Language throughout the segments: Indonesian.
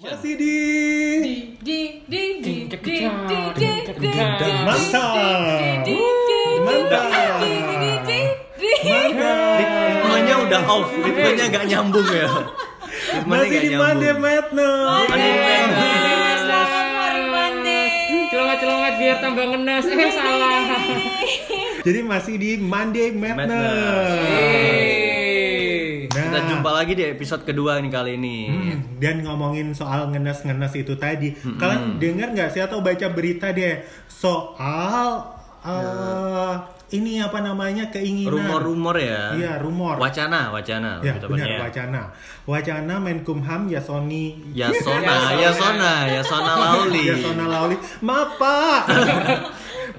Masih di di di di di di di di di Dan mantap. Mantap. Mantap. Ritmenya udah off, ritmenya nggak nyambung ya. Ritmenya Masih di. Monday Madness. Monday Madness. Selamat hari Monday. Celongat-celongat biar tambah ngenes. Eh salah. Jadi masih di Monday Madness. Madness. Hey. Nah, Kita jumpa lagi di episode kedua nih kali ini. Hmm, dan ngomongin soal ngenes-ngenes itu tadi, kalian dengar nggak sih atau baca berita deh soal eh, ini apa namanya keinginan? Rumor-rumor ya. Iya, rumor. Wacana, wacana. Ya benar tepatnya. wacana. Wacana Menkumham Yasoni Yasona, Yasona, Yasona Lauli. Yasona Lauli. Maaf Pak.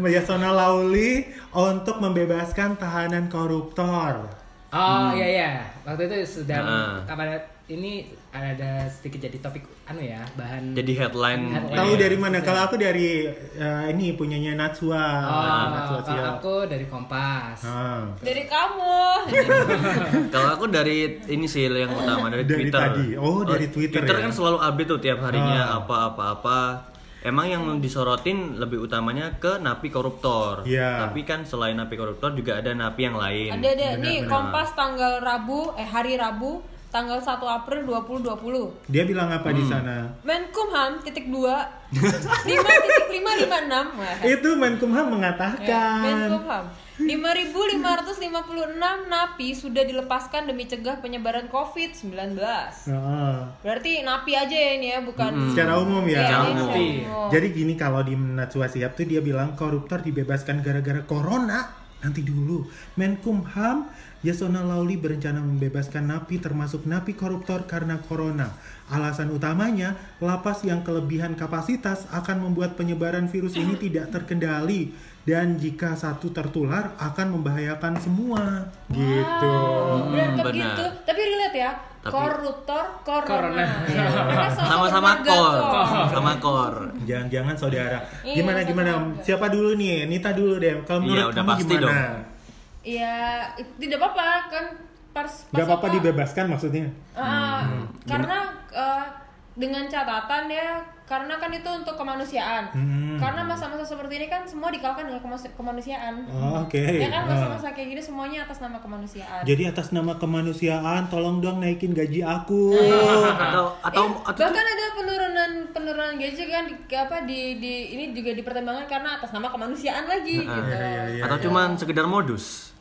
Yasona Lauli untuk membebaskan tahanan koruptor. Oh iya iya. Waktu itu sedang Nah. kapan ini ada sedikit jadi topik anu ya bahan. Jadi headline. Headline. Tahu dari mana? Kalau aku dari eh, ini punyanya Natsua. Oh, Natsua kalau Siap. aku dari Kompas. Ah. Dari kamu. Kalau aku dari ini sih yang utama dari, Dari Twitter. tadi. Oh, dari Twitter Twitter ya? kan selalu update tuh tiap harinya Ah. Emang yang disorotin lebih utamanya ke napi koruptor. Iya. Tapi kan selain napi koruptor juga ada napi yang lain. Ada ada nih benar. Kompas tanggal Rabu eh hari Rabu tanggal 1 April 2020. Dia bilang apa Hmm. di sana? Menkumham titik dua lima titik lima lima enam Itu Menkumham mengatakan. Menkumham 5.556 napi sudah dilepaskan demi cegah penyebaran COVID-19. Heeh. Berarti napi aja ya ini ya, bukan Secara umum ya. Iya, Secara umum. secara umum. Jadi gini kalau di Natsua Siap tuh dia bilang koruptor dibebaskan gara-gara corona. Nanti dulu, Menkumham Yasona Lauli berencana membebaskan napi termasuk napi koruptor karena corona. Alasan utamanya, lapas yang kelebihan kapasitas akan membuat penyebaran virus ini tidak terkendali dan jika satu tertular akan membahayakan semua. Gitu. Benar, benar. gitu. Tapi relate ya. Tapi- Koruptor, corona. Corona. Ya, mereka Sama-sama kor, sama kor. Jangan-jangan saudara. Iya, Gimana sama gimana? Siapa dulu nih? Nita dulu deh. Kalau Iya, menurut udah kamu pasti gimana? dong. Ya, it- tidak apa-apa kan pas pas Gak apa-apa dibebaskan maksudnya? Ah, karena eh, dengan catatan ya, karena kan itu untuk kemanusiaan. Hmm. Karena masa-masa seperti ini kan semua dikalahkan dengan kemanusiaan. Oh, Oke. Ya kan Ah. masa-masa kayak gini semuanya atas nama kemanusiaan. Jadi atas nama kemanusiaan, tolong dong naikin gaji aku. Atau atau Eh, atau bahkan ada penurunan penurunan gaji kan di, apa di, di ini juga dipertimbangkan karena atas nama kemanusiaan lagi Nah, gitu. iya, iya. atau cuman sekedar modus.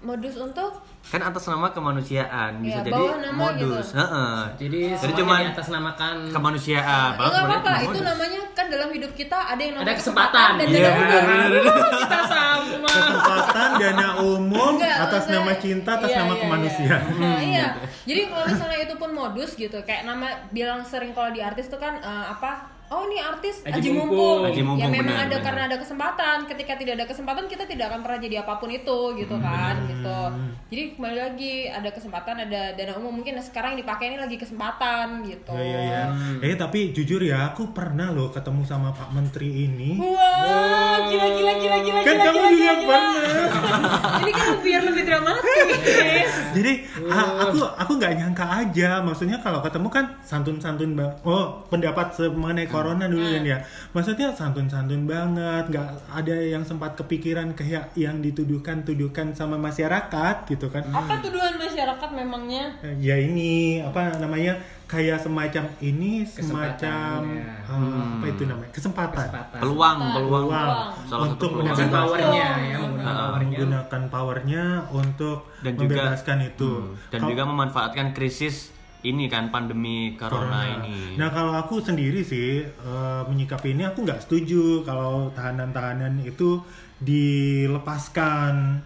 Modus untuk Kan atas nama kemanusiaan bisa Iya, jadi bawah nama modus. gitu. Heeh. Jadi Jadi cuman atas namakan kemanusiaan. ya sebenarnya apa-apa cuma itu modus. namanya kan dalam hidup kita ada yang namanya ada kesempatan. dan Iya, ada benar, benar. Kita sama. Kesempatan dana umum Enggak, atas maksudnya- nama cinta, atas iya, nama iya, kemanusiaan. iya. Nah, iya. Jadi kalau misalnya itu pun modus gitu, kayak nama bilang sering kalau di artis tuh kan eh, apa? Oh ini artis Aji Aji mumpung. Aji mumpung, ya memang benar, ada benar. karena ada kesempatan. Ketika tidak ada kesempatan kita tidak akan pernah jadi apa pun itu gitu kan, gitu. Jadi kembali lagi ada kesempatan, ada dana umum mungkin sekarang yang dipakai ini lagi kesempatan gitu. Iya, iya, iya. Eh, tapi jujur ya, aku pernah loh ketemu sama Pak Menteri ini. Wah, gila gila gila gila Kan gila, kamu gila, juga gila, pernah. Ini kan biar lebih dramatis. Jadi a- aku aku nggak nyangka aja, maksudnya kalau ketemu kan santun-santun bang. Oh pendapat mengenai corona dulu kan ya. Maksudnya santun-santun banget, nggak ada yang sempat kepikiran kayak yang dituduhkan-tuduhkan sama masyarakat gitu kan. Apa tuduhan masyarakat memangnya? Ya ini apa namanya kayak semacam ini semacam ya. eh, apa itu namanya kesempatan. Kesempatan. peluang, peluang. Peluang. Salah satu Untuk peluang. Menggunakan powernya ya, menggunakan powernya. menggunakan powernya untuk dan juga membebaskan itu. Hmm, dan Kalau- juga memanfaatkan krisis ini kan pandemi corona, ini. Nah kalau aku sendiri sih eh, menyikapi ini aku nggak setuju kalau tahanan-tahanan itu dilepaskan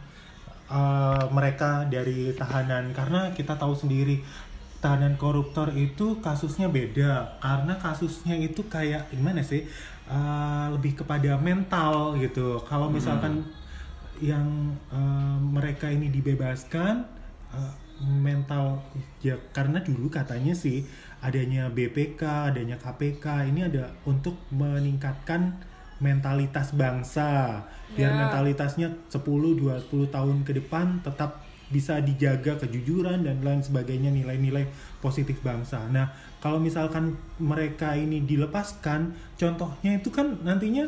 eh, mereka dari tahanan karena kita tahu sendiri tahanan koruptor itu kasusnya beda karena kasusnya itu kayak gimana sih Eh, lebih kepada mental gitu. Kalau misalkan yang eh, mereka ini dibebaskan eh, mental ya karena dulu katanya sih adanya BPK, adanya KPK ini ada untuk meningkatkan mentalitas bangsa biar Ya. mentalitasnya 10 20 tahun ke depan tetap bisa dijaga kejujuran dan lain sebagainya nilai-nilai positif bangsa. Nah, kalau misalkan mereka ini dilepaskan, contohnya itu kan nantinya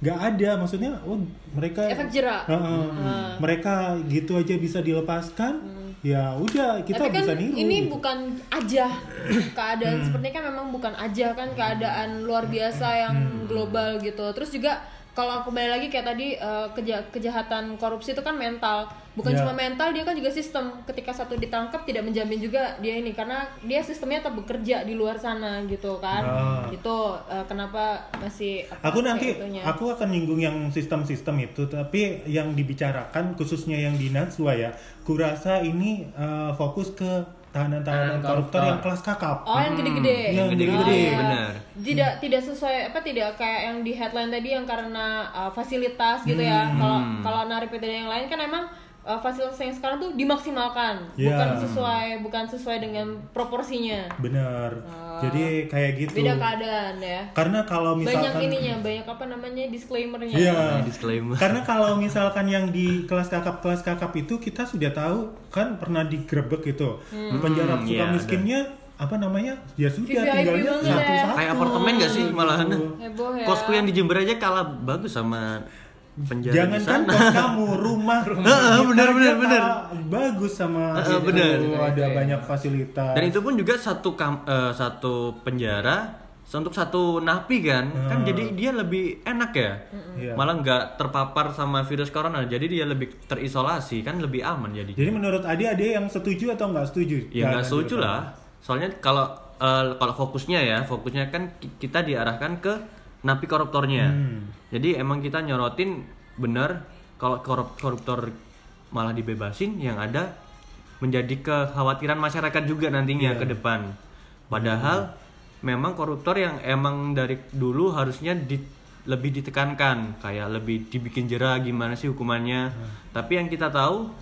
nggak ada, maksudnya oh mereka Efek jerak. Heeh. Hmm. mereka gitu aja bisa dilepaskan, ya udah kita Tapi kan bisa niru. ini gitu. bukan aja keadaan seperti ini kan memang bukan aja kan keadaan luar biasa yang global gitu. Terus juga kalau kembali lagi kayak tadi eh, keja- kejahatan korupsi itu kan mental, bukan Ya. cuma mental dia kan juga sistem. Ketika satu ditangkap tidak menjamin juga dia ini karena dia sistemnya tetap bekerja di luar sana gitu kan. Ah. Itu eh, kenapa masih Aku nanti itunya. aku akan nyinggung yang sistem-sistem itu, tapi yang dibicarakan khususnya yang di Najwa ya, kurasa ini eh, fokus ke tahanan-tahanan Tahanan koruptor koruptor. yang kelas kakap. Oh yang gede-gede. Yang gede-gede, Oh, iya. benar. Tidak tidak sesuai apa tidak kayak yang di headline tadi yang karena uh, fasilitas gitu ya. Kalau kalau narapidana yang lain kan emang uh, fasilitas yang sekarang tuh dimaksimalkan, Iya. bukan sesuai bukan sesuai dengan proporsinya. Bener. Ah. Jadi kayak gitu. Beda keadaan ya. Karena kalau Banyak misalkan ininya, banyak apa namanya disclaimernya. Iya. disclaimer Karena kalau misalkan yang di kelas kakap kelas kakap itu kita sudah tahu kan pernah digrebek gitu. Di penjara Hmm, suka iya, miskinnya apa namanya? Ya sudah VVIP tinggalnya banget ya. satu-satu. kayak apartemen gak sih malahan Heboh ya. kosku yang di Jember aja kalah bagus sama penjara Jangan kan kos kamu, rumah, Heeh, kita benar, aja benar, benar. kalah bagus sama Heeh, itu. benar. Ada banyak fasilitas. dan itu pun juga satu kam- eh, satu penjara untuk satu napi kan kan jadi dia lebih enak ya Iya. malah nggak terpapar sama virus corona jadi dia lebih terisolasi kan lebih aman jadi Jadi menurut Adi ada yang setuju atau nggak setuju? ya nggak setuju lah soalnya kalau eh, kalau fokusnya ya fokusnya kan ki- kita diarahkan ke napi koruptornya Hmm. jadi emang kita nyorotin bener kalau korup- koruptor malah dibebasin yang ada menjadi kekhawatiran masyarakat juga nantinya Iya. ke depan padahal memang koruptor yang emang dari dulu harusnya di- lebih ditekankan kayak lebih dibikin jerah gimana sih hukumannya Hmm. tapi yang kita tahu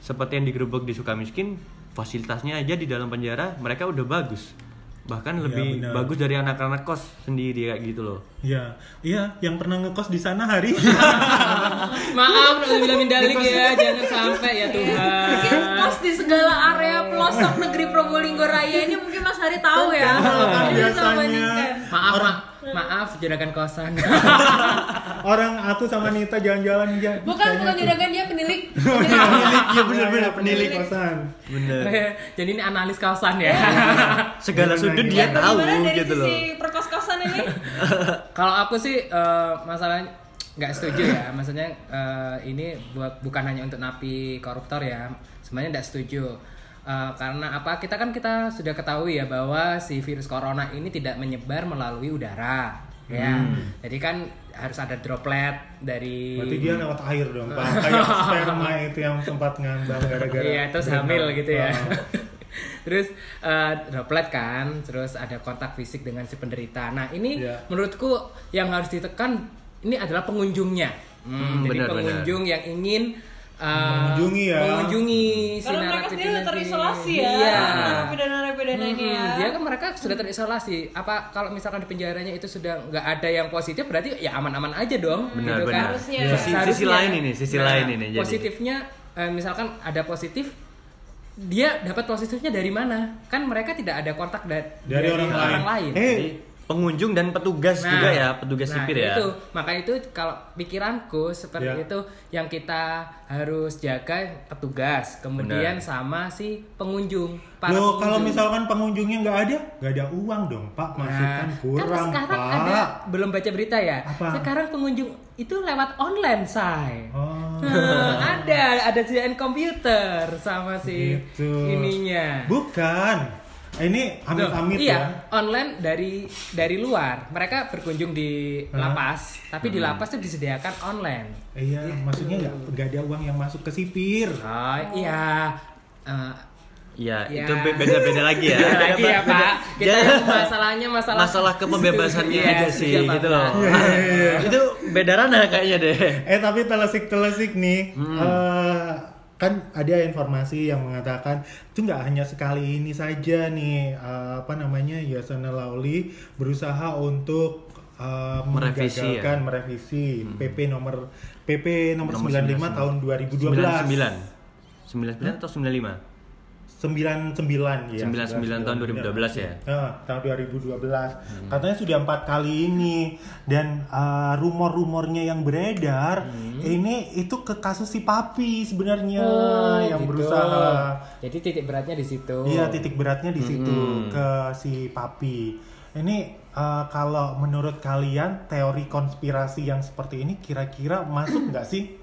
seperti yang digerebek di Sukamiskin fasilitasnya aja di dalam penjara mereka udah bagus bahkan Iya, lebih benar. bagus dari anak-anak kos sendiri kayak gitu loh Iya, iya, yang pernah ngekos di sana hari. Maaf, bilang dalik ya, jangan sampai ya Tuhan. Mungkin kos di segala area pelosok negeri Probolinggo Raya ini mungkin Mas Hari tahu ya. Kan Ini bisa biasanya membandingkan. Maaf, ma maaf, juragan kosan. Orang aku sama Nita jalan-jalan aja. Bukan bukan juragan dia penilik. penilik ya Iya, penilik kosan. bener Jadi ini analis kosan ya. segala Bener, sudut dia tahu dari gitu sisi loh perkos-kosan ini? Kalau aku sih eh, masalah nggak setuju ya, maksudnya eh, ini buat bukan hanya untuk napi koruptor ya, sebenarnya nggak setuju. Eh, karena apa? Kita kan kita sudah ketahui ya bahwa si virus corona ini tidak menyebar melalui udara, ya. Jadi kan harus ada droplet dari Berarti dia lewat air dong, Pak. Kayak sperma itu yang sempat ngambang gara-gara. Iya, terus hamil gitu ya. Oh. terus eh, droplet kan, terus ada kontak fisik dengan si penderita. Nah, ini Iya. menurutku yang harus ditekan ini adalah pengunjungnya. Hmm, Hmm, jadi benar, pengunjung yang ingin eh, Mengunjungi ya. mengunjungi si Kalau mereka sendiri terisolasi ya. Iya. Narapidana-narapidana ini ya. Hmm, dia kan mereka sudah terisolasi. Apa kalau misalkan di penjaranya itu sudah nggak ada yang positif berarti ya aman-aman aja dong. benar gitu kan. Harusnya. sisi, sisi lain ini sisi Nah, lain ini jadi positifnya eh, misalkan ada positif dia dapat positifnya dari mana kan mereka tidak ada kontak da- Dari orang lain. lain Eh, Jadi, pengunjung dan petugas Nah, juga ya petugas nah, sipir ya itu maka itu kalau pikiranku seperti Ya. itu yang kita harus jaga petugas kemudian Benar. sama si pengunjung para Loh, kalau pengunjung. misalkan pengunjungnya nggak ada, nggak ada uang dong, Pak. Masuk Nah, kan kan kurang, sekarang Pak. ada belum baca berita ya. Apa? Sekarang pengunjung itu lewat online, say. Oh, Nah, ada ada sediaan komputer sama si Gitu. ininya. bukan. Ini Loh, amit-amit iya, ya. online dari dari luar. Mereka berkunjung di Hah? lapas, tapi di lapas itu disediakan online. Iya, maksudnya nggak nggak ada uang yang masuk ke sipir. Oh, iya. Eh, ya, Ya. itu be- beda-beda lagi ya beda lagi ya, Pak. Kita Jangan- masalahnya masalah masalah kepembebasannya Iya, aja sih gitu loh itu beda ranah kayaknya deh Eh tapi telesik-telesik nih, Hmm. eh, kan ada informasi yang mengatakan itu nggak hanya sekali ini saja nih, eh, apa namanya Yasona Lauli berusaha untuk eh, Merevisi ya? merevisi PP nomor PP nomor, Nomor 95 tahun 2012. 99 99 atau 95? 99 ya 99 tahun 2012 ya? Nah, tahun 2012 katanya sudah empat kali ini dan uh, rumor-rumornya yang beredar ini itu ke kasus si papi sebenarnya Oh, yang gitu. berusaha Jadi titik beratnya di situ. Iya titik beratnya di situ ke si papi. Ini uh, kalau menurut kalian teori konspirasi yang seperti ini kira-kira masuk nggak sih?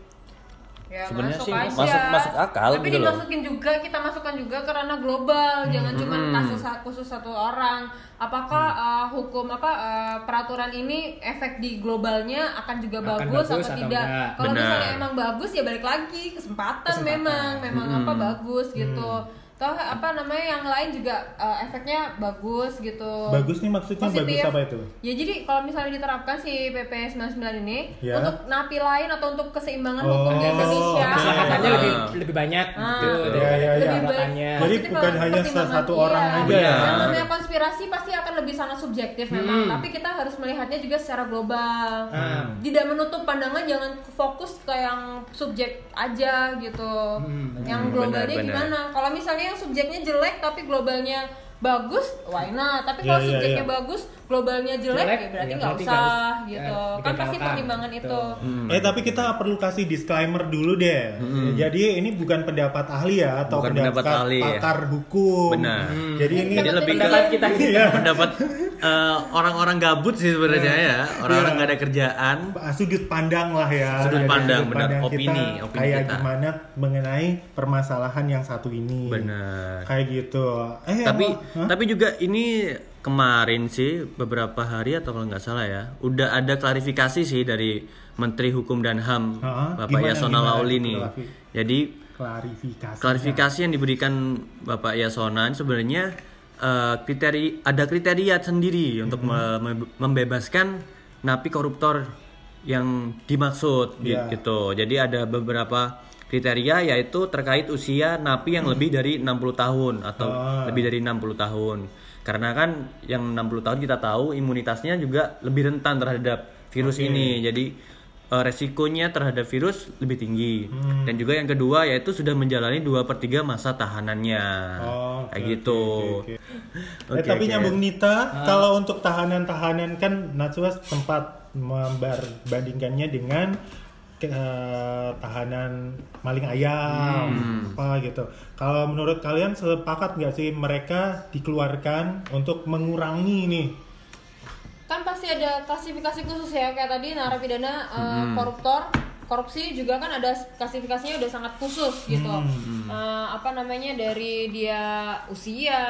Ya, Sebenarnya masuk sih aja. masuk- masuk akal Tapi gitu loh. dimasukin juga, kita masukkan juga karena global, jangan cuma kasus khusus satu orang. Apakah uh, hukum apa uh, peraturan ini efek di globalnya akan juga Akan bagus, bagus atau atau tidak? Kalau misalnya emang bagus ya balik lagi kesempatan, Kesempatan. memang, memang apa bagus gitu. Toh apa namanya yang lain juga uh, efeknya bagus gitu. Bagus nih maksudnya bagus Positif. apa itu? Ya jadi kalau misalnya diterapkan si PP 99 ini Ya. untuk napi lain atau untuk keseimbangan Oh, hukum di Indonesia. Maslahatannya Ah. lebih lebih banyak Ah. gitu Iya, daripada iya, iya. kedaruratannya. Jadi bukan hanya pertimbangan. satu Iya. orang aja ya. Yang namanya konspirasi pasti akan lebih sangat subjektif memang, tapi kita harus melihatnya juga secara global. Ah. Tidak menutup pandangan, jangan fokus ke yang subjek aja gitu. yang Hmm, globalnya benar, benar. gimana? Kalau misalnya yang subjeknya jelek tapi globalnya bagus, why not? Tapi kalau Iya, iya, subjeknya iya. bagus, globalnya jelek, Jelek, ya berarti ya nggak berarti usah gitu. ya, kan pasti pertimbangan gitu. itu. Eh tapi kita perlu kasih disclaimer dulu deh. Jadi ini bukan pendapat ahli ya atau Bukan pendapat, pendapat ahli, ya. pakar hukum. Benar. Jadi ini Jadi lebih ke Pendapat kita Iya. pendapat eh, orang-orang gabut sih sebenarnya ya, orang-orang nggak ada kerjaan. sudut pandang lah ya. Sudut pandang, benar. kita Opini, opini kayak kita. gimana mengenai permasalahan yang satu ini. Benar. Kayak gitu. Eh tapi tapi juga ini kemarin sih beberapa hari atau kalau nggak salah ya udah ada klarifikasi sih dari Menteri Hukum dan HAM Ha-ha, Bapak gimana, Yasona gimana Lauli nih. Jadi klarifikasi. klarifikasi yang diberikan Bapak Yasona sebenarnya eh, kriteri ada kriteria sendiri untuk me- me- membebaskan napi koruptor yang dimaksud Iya. gitu. Jadi ada beberapa kriteria yaitu terkait usia napi yang lebih dari 60 tahun atau Ah. lebih dari 60 tahun. Karena kan yang 60 tahun kita tahu imunitasnya juga lebih rentan terhadap virus ini. Jadi eh, resikonya terhadap virus lebih tinggi. Hmm. Dan juga yang kedua yaitu sudah menjalani 2 per 3 masa tahanannya. Oh, Kayak oke, gitu. oke, oke. Oke, eh, tapi oke. nyambung Nita, kalau untuk tahanan-tahanan kan Najwa sempat membandingkannya dengan eh, tahanan maling ayam Hmm. apa gitu. Kalau menurut kalian sepakat nggak sih mereka dikeluarkan untuk mengurangi nih? kan pasti ada klasifikasi khusus ya kayak tadi narapidana uh, koruptor korupsi juga kan ada klasifikasinya udah sangat khusus gitu Uh, apa namanya dari dia usia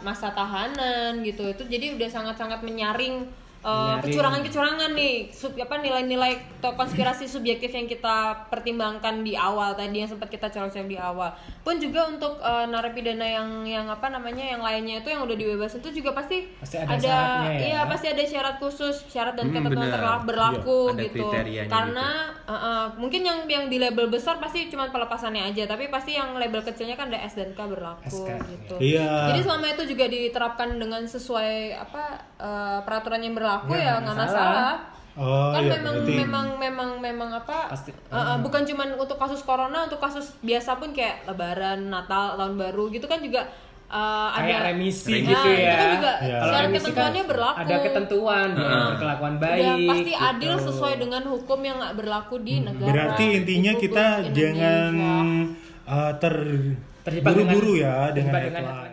masa tahanan gitu itu jadi udah sangat-sangat menyaring uh, kecurangan-kecurangan nih sub apa nilai-nilai atau konspirasi subjektif yang kita pertimbangkan di awal tadi yang sempat kita colok di awal pun juga untuk uh, narapidana yang yang apa namanya yang lainnya itu yang udah dibebasin itu juga pasti Pasti ada syaratnya ya? iya pasti ada syarat khusus syarat dan Hmm, ketentuan benar. terla- berlaku Iya, ada gitu karena uh, uh, mungkin yang yang di label besar pasti cuma pelepasannya aja tapi pasti yang label kecilnya kan ada S dan K berlaku SK, gitu Iya. jadi selama itu juga diterapkan dengan sesuai apa uh, peraturan yang berlaku Ya, ya nggak nggak masalah. masalah Oh, kan iya, memang berarti- memang memang memang apa Pasti- uh, uh, bukan cuma untuk kasus corona untuk kasus biasa pun kayak lebaran natal tahun baru gitu kan juga uh, Kayak ada remisi Nah, gitu ya. itu kan juga Iya. Kalau remisi kan ketentuannya berlaku Ada ketentuan Heeh. berkelakuan Udah baik. pasti gitu. adil sesuai dengan hukum yang nggak berlaku di negara Berarti intinya kita Indonesia. jangan uh, ter Terjebak buru-buru dengan- ya dengan dengan headline.